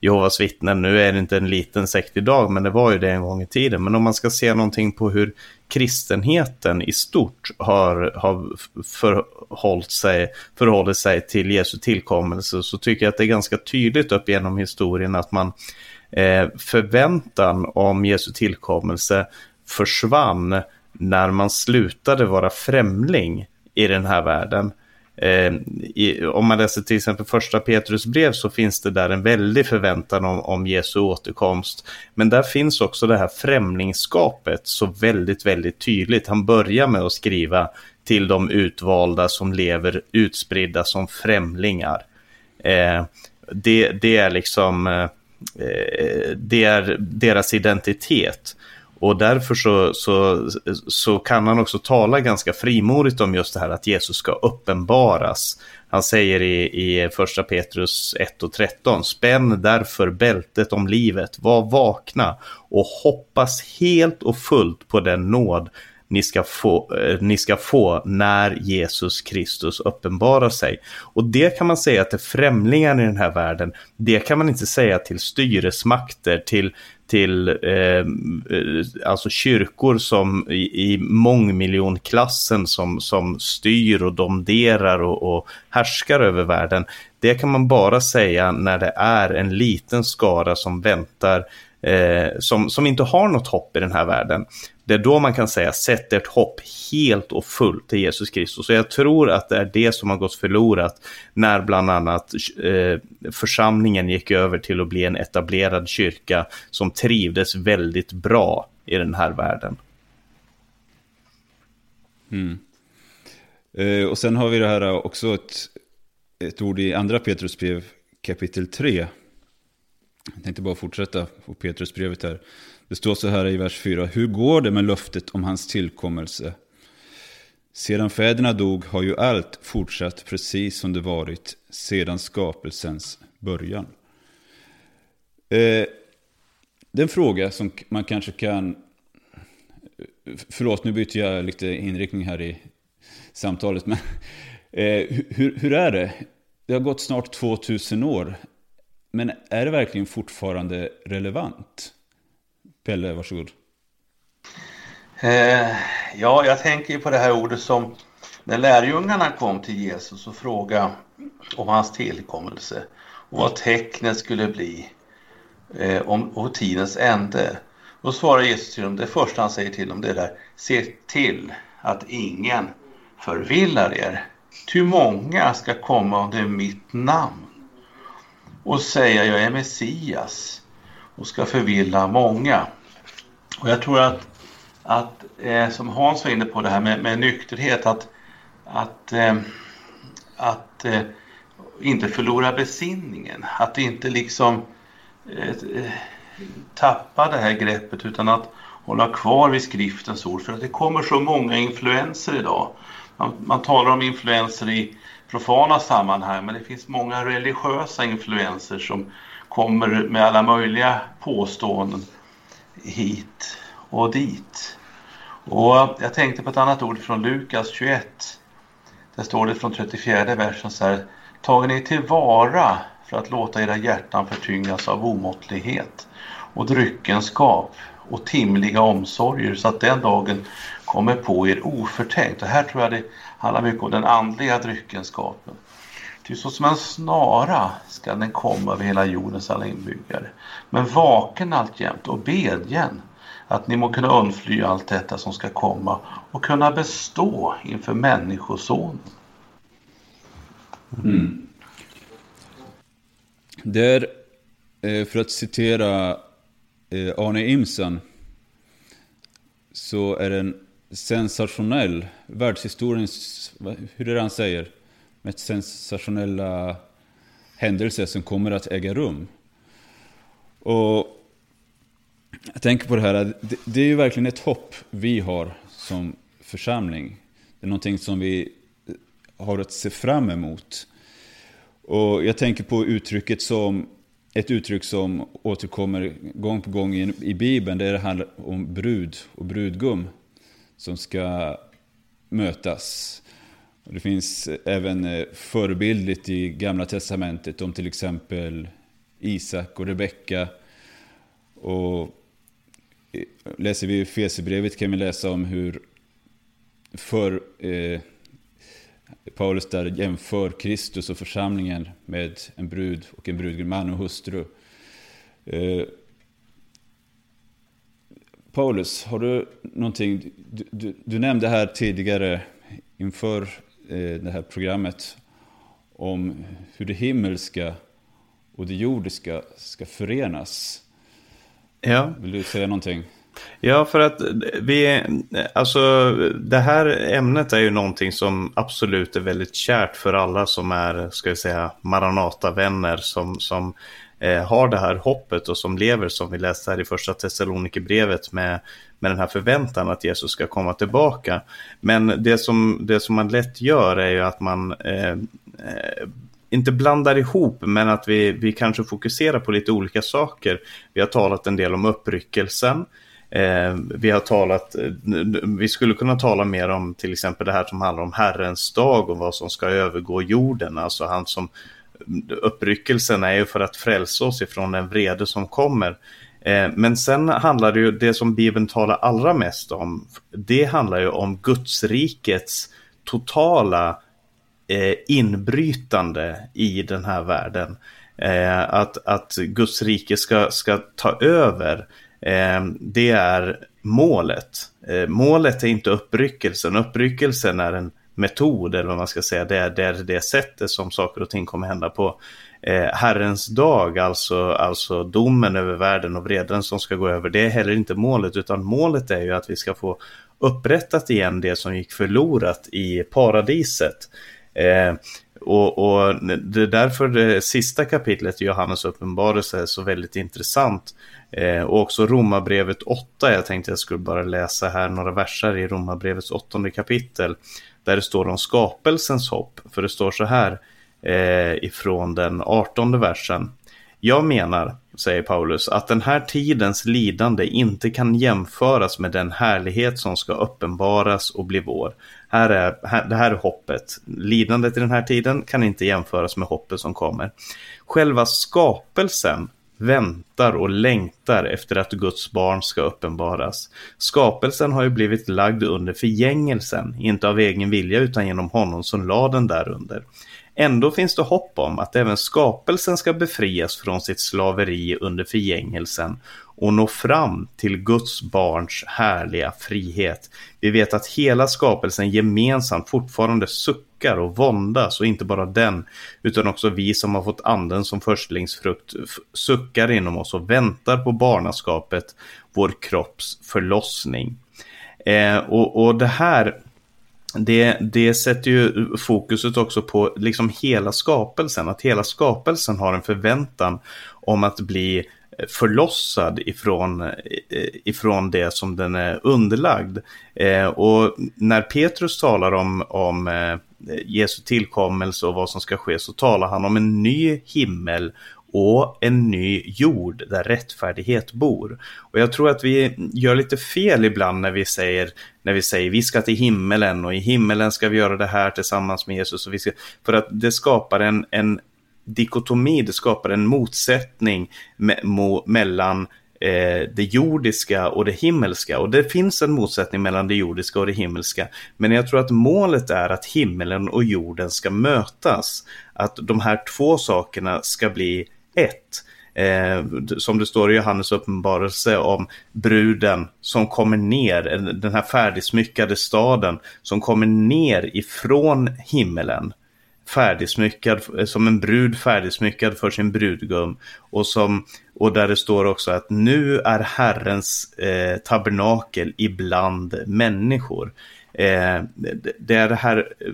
Speaker 3: Jehovas vittnen. Nu är det inte en liten sekt idag, men det var ju det en gång i tiden. Men om man ska se någonting på hur kristenheten i stort har, har förhållit, sig, förhållit sig till Jesu tillkommelse så tycker jag att det är ganska tydligt upp genom historien att man eh, förväntan om Jesu tillkommelse försvann när man slutade vara främling i den här världen. Eh, i, om man läser till exempel första Petrus brev så finns det där en väldig förväntan om, om Jesu återkomst. Men där finns också det här främlingskapet så väldigt, väldigt tydligt. Han börjar med att skriva till de utvalda som lever utspridda som främlingar. Eh, det, det är liksom eh, eh det är deras identitet. Och därför så, så, så kan han också tala ganska frimodigt om just det här att Jesus ska uppenbaras. Han säger i, i första Petrus 1 och 13, spänn därför bältet om livet, var vakna och hoppas helt och fullt på den nåd ni ska, få, eh, ni ska få när Jesus Kristus uppenbarar sig. Och det kan man säga till främlingar i den här världen. Det kan man inte säga till styresmakter, till, till eh, eh, alltså kyrkor som i, i mångmiljonklassen som, som styr och domderar och, och härskar över världen. Det kan man bara säga när det är en liten skara som väntar eh, som, som inte har något hopp i den här världen. Det är då man kan säga sätt ert hopp helt och fullt till Jesus Kristus. Och jag tror att det är det som har gått förlorat när bland annat eh, församlingen gick över till att bli en etablerad kyrka som trivdes väldigt bra i den här världen.
Speaker 1: Mm. Eh, och sen har vi det här också ett, ett ord i andra Petrusbrev kapitel 3. Jag tänkte bara fortsätta på Petrusbrevet här. Det står så här i vers 4. Hur går det med löftet om hans tillkommelse? Sedan fäderna dog har ju allt fortsatt precis som det varit sedan skapelsens början. Eh, det är en fråga som man kanske kan... Förlåt, nu byter jag lite inriktning här i samtalet. Men eh, hur, hur är det? Det har gått snart 2000 år. Men är det verkligen fortfarande relevant? Pelle, varsågod.
Speaker 4: Eh, ja, jag tänker på det här ordet som när lärjungarna kom till Jesus och frågade om hans tillkommelse och vad tecknet skulle bli eh, om, och tidens ände. Då svarar Jesus till dem, det första han säger till dem det är där, se till att ingen förvillar er. Ty många ska komma under mitt namn och säga jag är Messias och ska förvilla många. Och jag tror att, att eh, som Hans var inne på det här med, med nykterhet, att, att, eh, att eh, inte förlora besinningen, att inte liksom eh, tappa det här greppet utan att hålla kvar vid skriftens ord för att det kommer så många influenser idag. Man, man talar om influenser i profana sammanhang men det finns många religiösa influenser som kommer med alla möjliga påståenden hit och dit. Och jag tänkte på ett annat ord från Lukas 21. Där står det från 34 versen så här. Tager ni tillvara för att låta era hjärtan förtyngas av omåttlighet och dryckenskap och timliga omsorger så att den dagen kommer på er oförtänkt. Och här tror jag det handlar mycket om den andliga dryckenskapen. Ty så som en snara ska den komma över hela jordens alla inbyggare. Men vaken alltjämt och bedjen att ni må kunna undfly allt detta som ska komma och kunna bestå inför Människosonen.
Speaker 1: Mm. Där, eh, för att citera eh, Arne Imsen, så är det en sensationell, världshistoriens, hur är det han säger? Med sensationella händelser som kommer att äga rum. Och jag tänker på det här, det, det är ju verkligen ett hopp vi har som församling. Det är någonting som vi har att se fram emot. Och jag tänker på uttrycket som, ett uttryck som återkommer gång på gång i, i Bibeln. Det handlar om brud och brudgum som ska mötas. Det finns även eh, förebildligt i Gamla Testamentet om till exempel Isak och Rebecka. Och eh, läser vi Fesebrevet kan vi läsa om hur för, eh, Paulus där jämför Kristus och församlingen med en brud och en brudgum, man och hustru. Eh, Paulus, har du någonting, du, du, du nämnde här tidigare inför eh, det här programmet om hur det himmelska och det jordiska ska förenas.
Speaker 3: Ja.
Speaker 1: Vill du säga någonting?
Speaker 3: Ja, för att vi, alltså det här ämnet är ju någonting som absolut är väldigt kärt för alla som är, ska jag säga, Maranata-vänner som, som eh, har det här hoppet och som lever som vi läste här i första Thessalonikerbrevet med, med den här förväntan att Jesus ska komma tillbaka. Men det som, det som man lätt gör är ju att man eh, eh, inte blandar ihop, men att vi, vi kanske fokuserar på lite olika saker. Vi har talat en del om uppryckelsen. Eh, vi har talat, eh, vi skulle kunna tala mer om till exempel det här som handlar om Herrens dag och vad som ska övergå jorden. Alltså han som uppryckelsen är ju för att frälsa oss ifrån den vrede som kommer. Eh, men sen handlar det ju, det som Bibeln talar allra mest om, det handlar ju om Gudsrikets totala eh, inbrytande i den här världen. Eh, att, att Guds rike ska, ska ta över, det är målet. målet är inte uppryckelsen, uppryckelsen är en metod, eller vad man ska säga, det är det, det sättet som saker och ting kommer hända på. Eh, Herrens dag, alltså, alltså domen över världen och vreden som ska gå över, det är heller inte målet, utan målet är ju att vi ska få upprättat igen det som gick förlorat i paradiset. Eh, och, och, det är därför det sista kapitlet i Johannes uppenbarelse är så väldigt intressant. Eh, och också Romarbrevet 8, jag tänkte jag skulle bara läsa här några verser i Romarbrevets åttonde kapitel där det står om skapelsens hopp. För det står så här eh, ifrån den artonde versen. Jag menar, säger Paulus, att den här tidens lidande inte kan jämföras med den härlighet som ska uppenbaras och bli vår. Här är, här, det här är hoppet. Lidandet i den här tiden kan inte jämföras med hoppet som kommer. Själva skapelsen väntar och längtar efter att Guds barn ska uppenbaras. Skapelsen har ju blivit lagd under förgängelsen, inte av egen vilja utan genom honom som lade den därunder. Ändå finns det hopp om att även skapelsen ska befrias från sitt slaveri under förgängelsen och nå fram till Guds barns härliga frihet. Vi vet att hela skapelsen gemensamt fortfarande suckar och våndas och inte bara den utan också vi som har fått anden som förstlingsfrukt suckar inom oss och väntar på barnaskapet, vår kropps förlossning. Eh, och, och det här det, det sätter ju fokuset också på liksom hela skapelsen, att hela skapelsen har en förväntan om att bli förlossad ifrån, eh, ifrån det som den är underlagd. Eh, och när Petrus talar om, om eh, Jesu tillkommelse och vad som ska ske så talar han om en ny himmel och en ny jord där rättfärdighet bor. Och jag tror att vi gör lite fel ibland när vi säger när vi säger vi ska till himmelen och i himmelen ska vi göra det här tillsammans med Jesus. Och vi ska, för att det skapar en, en dikotomi, det skapar en motsättning me mo mellan eh, det jordiska och det himmelska. Och det finns en motsättning mellan det jordiska och det himmelska. Men jag tror att målet är att himmelen och jorden ska mötas. Att de här två sakerna ska bli ett. Eh, som det står i Johannes uppenbarelse om bruden som kommer ner, den här färdigsmyckade staden som kommer ner ifrån himmelen färdigsmyckad, eh, som en brud färdigsmyckad för sin brudgum. Och, som, och där det står också att nu är Herrens eh, tabernakel ibland människor. Eh, det är det här eh,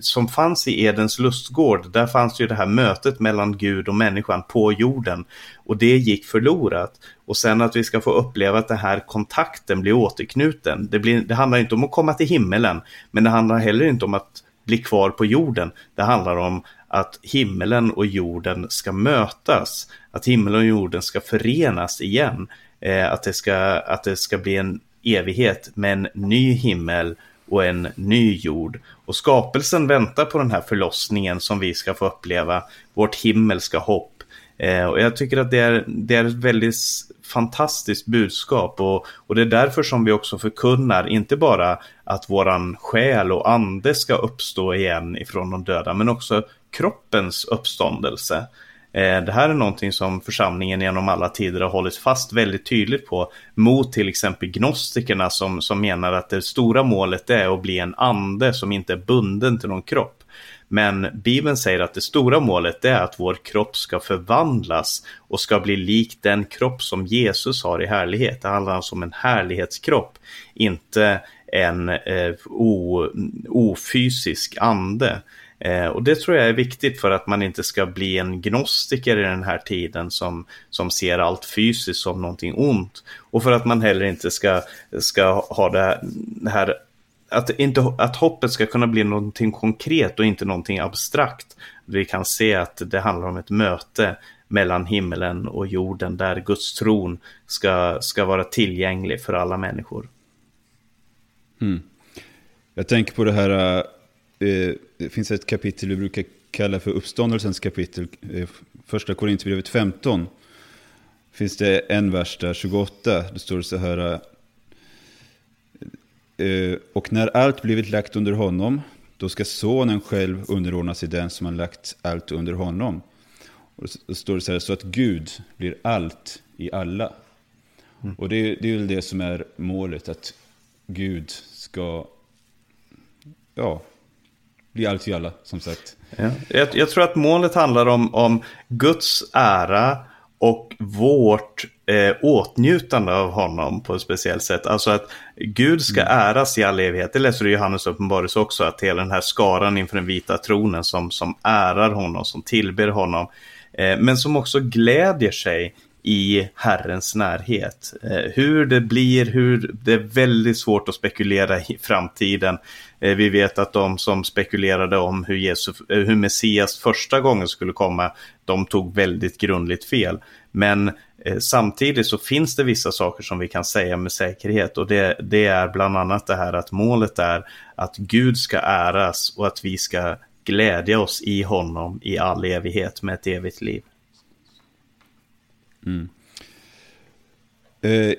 Speaker 3: som fanns i Edens lustgård. Där fanns ju det här mötet mellan Gud och människan på jorden. Och det gick förlorat. Och sen att vi ska få uppleva att den här kontakten blir återknuten. Det, blir, det handlar inte om att komma till himmelen. Men det handlar heller inte om att bli kvar på jorden. Det handlar om att himmelen och jorden ska mötas. Att himmelen och jorden ska förenas igen. Eh, att, det ska, att det ska bli en evighet med en ny himmel och en ny jord. Och skapelsen väntar på den här förlossningen som vi ska få uppleva. Vårt himmelska hopp. Eh, och jag tycker att det är, det är ett väldigt fantastiskt budskap och, och det är därför som vi också förkunnar inte bara att våran själ och ande ska uppstå igen ifrån de döda men också kroppens uppståndelse. Eh, det här är någonting som församlingen genom alla tider har hållit fast väldigt tydligt på mot till exempel gnostikerna som, som menar att det stora målet är att bli en ande som inte är bunden till någon kropp. Men Bibeln säger att det stora målet är att vår kropp ska förvandlas och ska bli lik den kropp som Jesus har i härlighet. Det handlar alltså om en härlighetskropp, inte en eh, o, ofysisk ande. Eh, och det tror jag är viktigt för att man inte ska bli en gnostiker i den här tiden som, som ser allt fysiskt som någonting ont. Och för att man heller inte ska, ska ha det, det här att, inte, att hoppet ska kunna bli någonting konkret och inte någonting abstrakt. Vi kan se att det handlar om ett möte mellan himmelen och jorden där Guds tron ska, ska vara tillgänglig för alla människor.
Speaker 1: Mm. Jag tänker på det här, eh, det finns ett kapitel vi brukar kalla för uppståndelsens kapitel, eh, första Korinthierbrevet 15. Finns det en vers där, 28, det står så här, och när allt blivit lagt under honom, då ska sonen själv underordna sig den som har lagt allt under honom. Och då står det så här, så att Gud blir allt i alla. Mm. Och det, det är väl det som är målet, att Gud ska ja, bli allt i alla, som sagt.
Speaker 3: Ja. Jag, jag, tror att målet handlar om, om Guds ära och vårt eh, åtnjutande av honom på ett speciellt sätt. Alltså att Gud ska mm. äras i all evighet. Det läser du i Johannes uppenbarelse också, att hela den här skaran inför den vita tronen som, som ärar honom, som tillber honom, eh, men som också glädjer sig i Herrens närhet. Eh, hur det blir, hur det är väldigt svårt att spekulera i framtiden. Eh, vi vet att de som spekulerade om hur, Jesus, eh, hur Messias första gången skulle komma, de tog väldigt grundligt fel. Men samtidigt så finns det vissa saker som vi kan säga med säkerhet och det, det är bland annat det här att målet är att Gud ska äras och att vi ska glädja oss i honom i all evighet med ett evigt liv.
Speaker 1: Mm.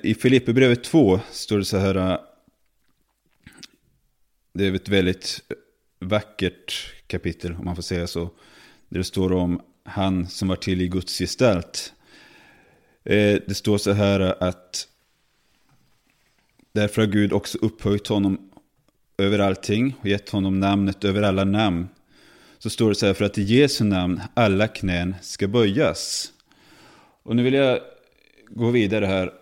Speaker 1: I Filipperbrevet 2 står det så här. Eh, det är ett väldigt vackert kapitel, om man får säga så. Där det står om han som var till i Guds gestalt. Eh, det står så här att därför har Gud också upphöjt honom över allting och gett honom namnet över alla namn. Så står det så här, för att i Jesu namn alla knän ska böjas. Och nu vill jag gå vidare här.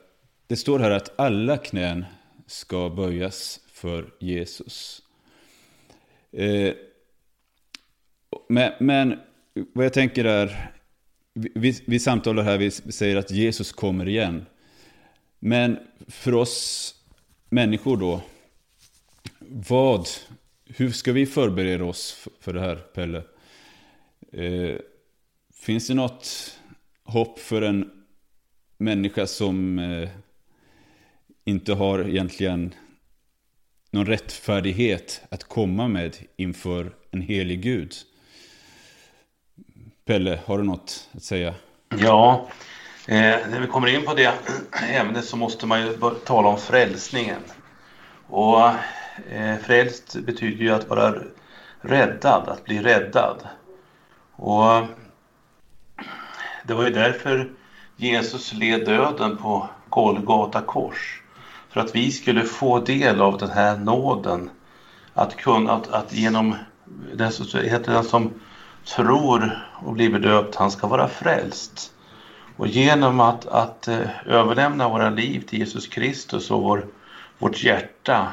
Speaker 1: Det står här att alla knän ska böjas för Jesus. Eh, men, men vad jag tänker är, vi, vi samtalar här, vi säger att Jesus kommer igen. Men för oss människor då, vad, hur ska vi förbereda oss för det här, Pelle? Eh, finns det något hopp för en människa som eh, inte har egentligen någon rättfärdighet att komma med inför en helig Gud? Pelle, har du något att säga?
Speaker 4: Ja, eh, när vi kommer in på det ämnet så måste man ju tala om frälsningen. Och eh, frälst betyder ju att vara räddad, att bli räddad. Och det var ju därför Jesus led döden på Golgata kors. För att vi skulle få del av den här nåden. Att kunna, att, att genom den, heter den som tror och blir bedöpt, han ska vara frälst. Och genom att, att eh, överlämna våra liv till Jesus Kristus och vår, vårt hjärta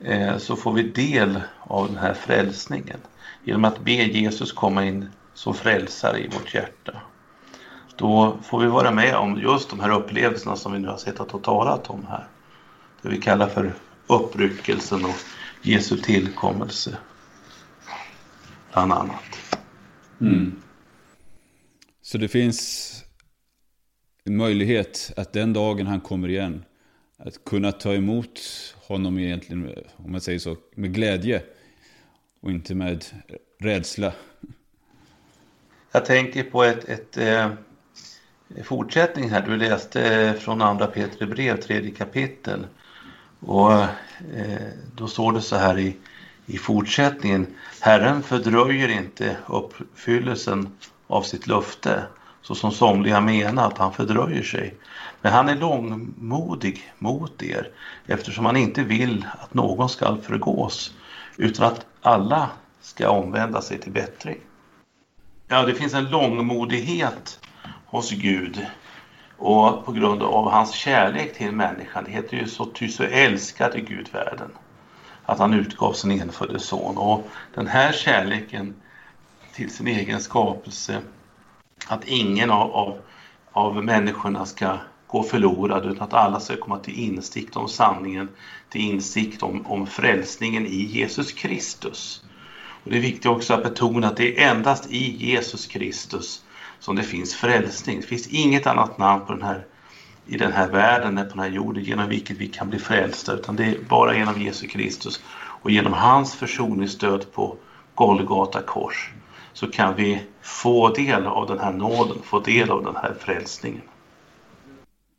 Speaker 4: eh, så får vi del av den här frälsningen. Genom att be Jesus komma in som frälsare i vårt hjärta. Då får vi vara med om just de här upplevelserna som vi nu har sett och talat om här. Det vi kallar för uppryckelsen och Jesu tillkommelse bland annat.
Speaker 1: Mm. Så det finns en möjlighet att den dagen han kommer igen, att kunna ta emot honom egentligen, om man säger så, med glädje och inte med rädsla.
Speaker 4: Jag tänker på ett, ett eh, fortsättning här. Du läste eh, från andra Petri brev, tredje kapitel. Och eh, då står det så här i i fortsättningen. Herren fördröjer inte uppfyllelsen av sitt löfte så som somliga menar att han fördröjer sig. Men han är långmodig mot er eftersom han inte vill att någon ska förgås utan att alla ska omvända sig till bättring. Ja, det finns en långmodighet hos Gud och på grund av hans kärlek till människan. Det heter ju så ty så älskade Gud världen att han utgav sin enfödde son. Och den här kärleken till sin egen skapelse, att ingen av, av, av människorna ska gå förlorad utan att alla ska komma till insikt om sanningen, till insikt om, om frälsningen i Jesus Kristus. Och Det är viktigt också att betona att det är endast i Jesus Kristus som det finns frälsning. Det finns inget annat namn på den här i den här världen, på den här jorden, genom vilket vi kan bli frälsta, utan det är bara genom Jesus Kristus och genom hans försoningsstöd på Golgata kors så kan vi få del av den här nåden, få del av den här frälsningen.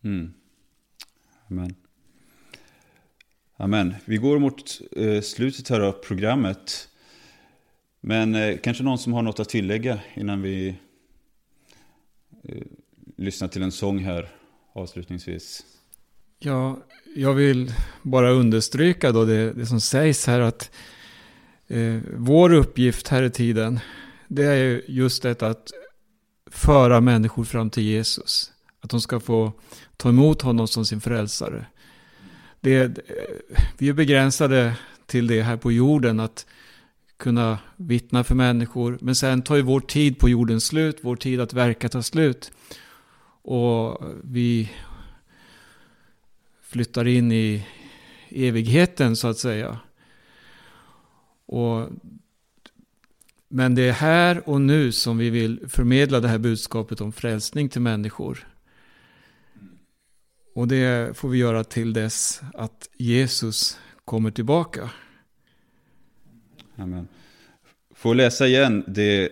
Speaker 1: Mm. Amen. Amen. Vi går mot eh, slutet här av programmet. Men eh, kanske någon som har något att tillägga innan vi eh, lyssnar till en sång här avslutningsvis?
Speaker 2: Ja, jag vill bara understryka då det, det som sägs här att eh, vår uppgift här i tiden det är just detta att föra människor fram till Jesus. Att de ska få ta emot honom som sin frälsare. Det, eh, vi är begränsade till det här på jorden, att kunna vittna för människor. Men sen tar ju vår tid på jorden slut, vår tid att verka tar slut. Och vi flyttar in i evigheten så att säga. Och, men det är här och nu som vi vill förmedla det här budskapet om frälsning till människor. Och det får vi göra till dess att Jesus kommer tillbaka.
Speaker 1: Amen. Får läsa igen det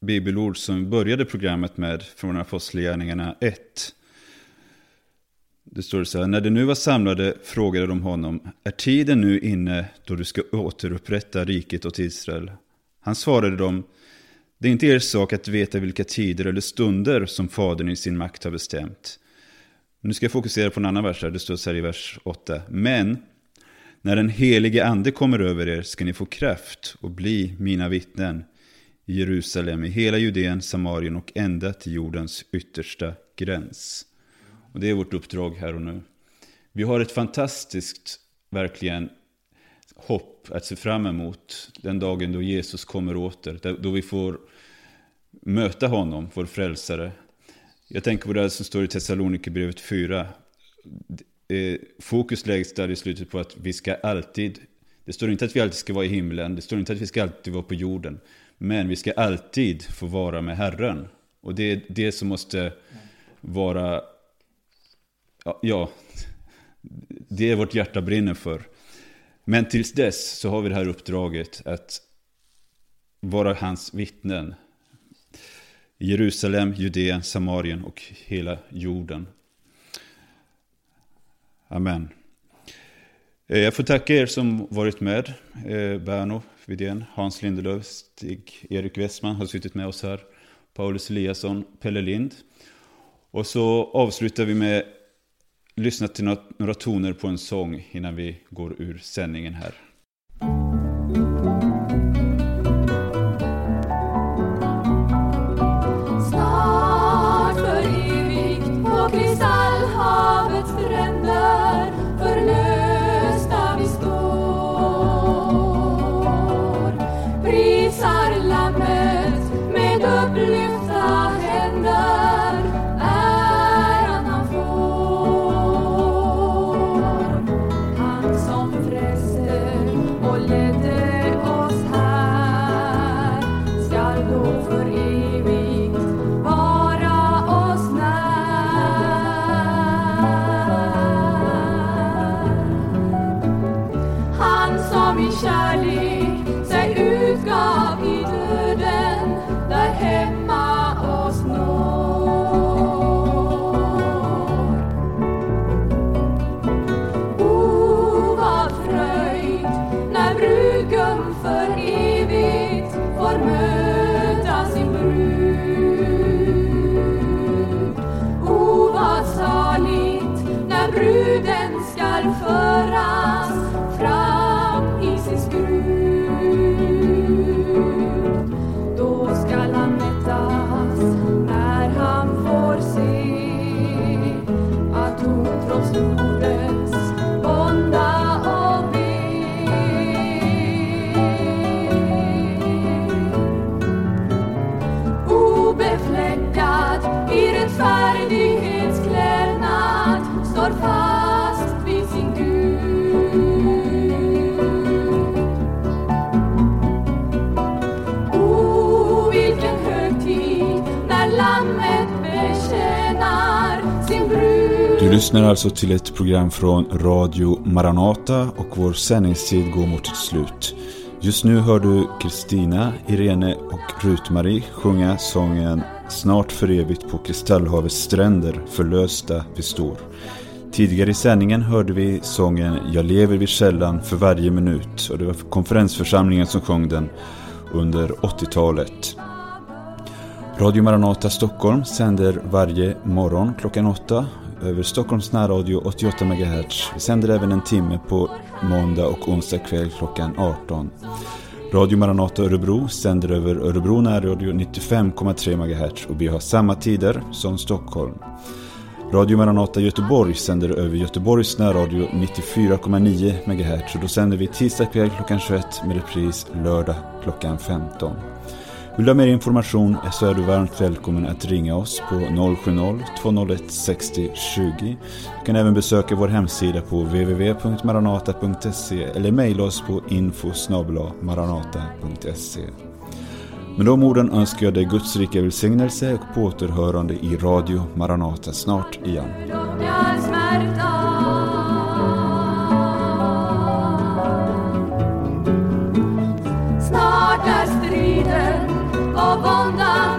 Speaker 1: bibelord som vi började programmet med från Apostlagärningarna 1. Det står så här, när de nu var samlade frågade de honom, är tiden nu inne då du ska återupprätta riket åt Israel? Han svarade dem, det är inte er sak att veta vilka tider eller stunder som Fadern i sin makt har bestämt. Nu ska jag fokusera på en annan vers här, det står så här i vers 8. Men när den helige ande kommer över er ska ni få kraft och bli mina vittnen i Jerusalem, i hela Judeen, Samarien och ända till jordens yttersta gräns. Och det är vårt uppdrag här och nu. Vi har ett fantastiskt, verkligen, hopp att se fram emot den dagen då Jesus kommer åter. Då vi får möta honom, vår frälsare. Jag tänker på det som står i Thessalonikerbrevet 4. Eh, fokus läggs där i slutet på att vi ska alltid, det står inte att vi alltid ska vara i himlen, det står inte att vi ska alltid vara på jorden. Men vi ska alltid få vara med Herren. Och det är det som måste vara, ja, det är vårt hjärta brinner för. Men tills dess så har vi det här uppdraget att vara hans vittnen. Jerusalem, Judeen, Samarien och hela jorden. Amen. Eh, jag får tacka er som varit med. Eh, Berno Widén, Hans Lindelöf, Stig-Erik Westman har suttit med oss här. Paulus Eliasson, Pelle Lind. Och så avslutar vi med att lyssna till några toner på en sång innan vi går ur sändningen här. Lyssnar alltså till ett program från Radio Maranata och vår sändningstid går mot sitt slut. Just nu hör du Kristina, Irene och Rut-Marie sjunga sången Snart för evigt på Kristallhavets stränder förlösta vi står. Tidigare i sändningen hörde vi sången Jag lever vid källan för varje minut och det var konferensförsamlingen som sjöng den under 80-talet. Radio Maranata Stockholm sänder varje morgon klockan 8 över Stockholms närradio 88 MHz. Vi sänder även en timme på måndag och onsdag kväll klockan 18. Radio Maranata Örebro sänder över Örebro närradio 95,3 MHz och vi har samma tider som Stockholm. Radio Maranata Göteborg sänder över Göteborgs närradio 94,9 MHz och då sänder vi tisdag kväll klockan 21 med repris lördag klockan 15. Vill du ha mer information så är du varmt välkommen att ringa oss på 070-201 60 20. Du kan även besöka vår hemsida på www.maranata.se eller mejla oss på info maranata.se. Med de orden önskar jag dig Guds rika välsignelse och på återhörande i Radio Maranata snart igen. Snart är striden och våndan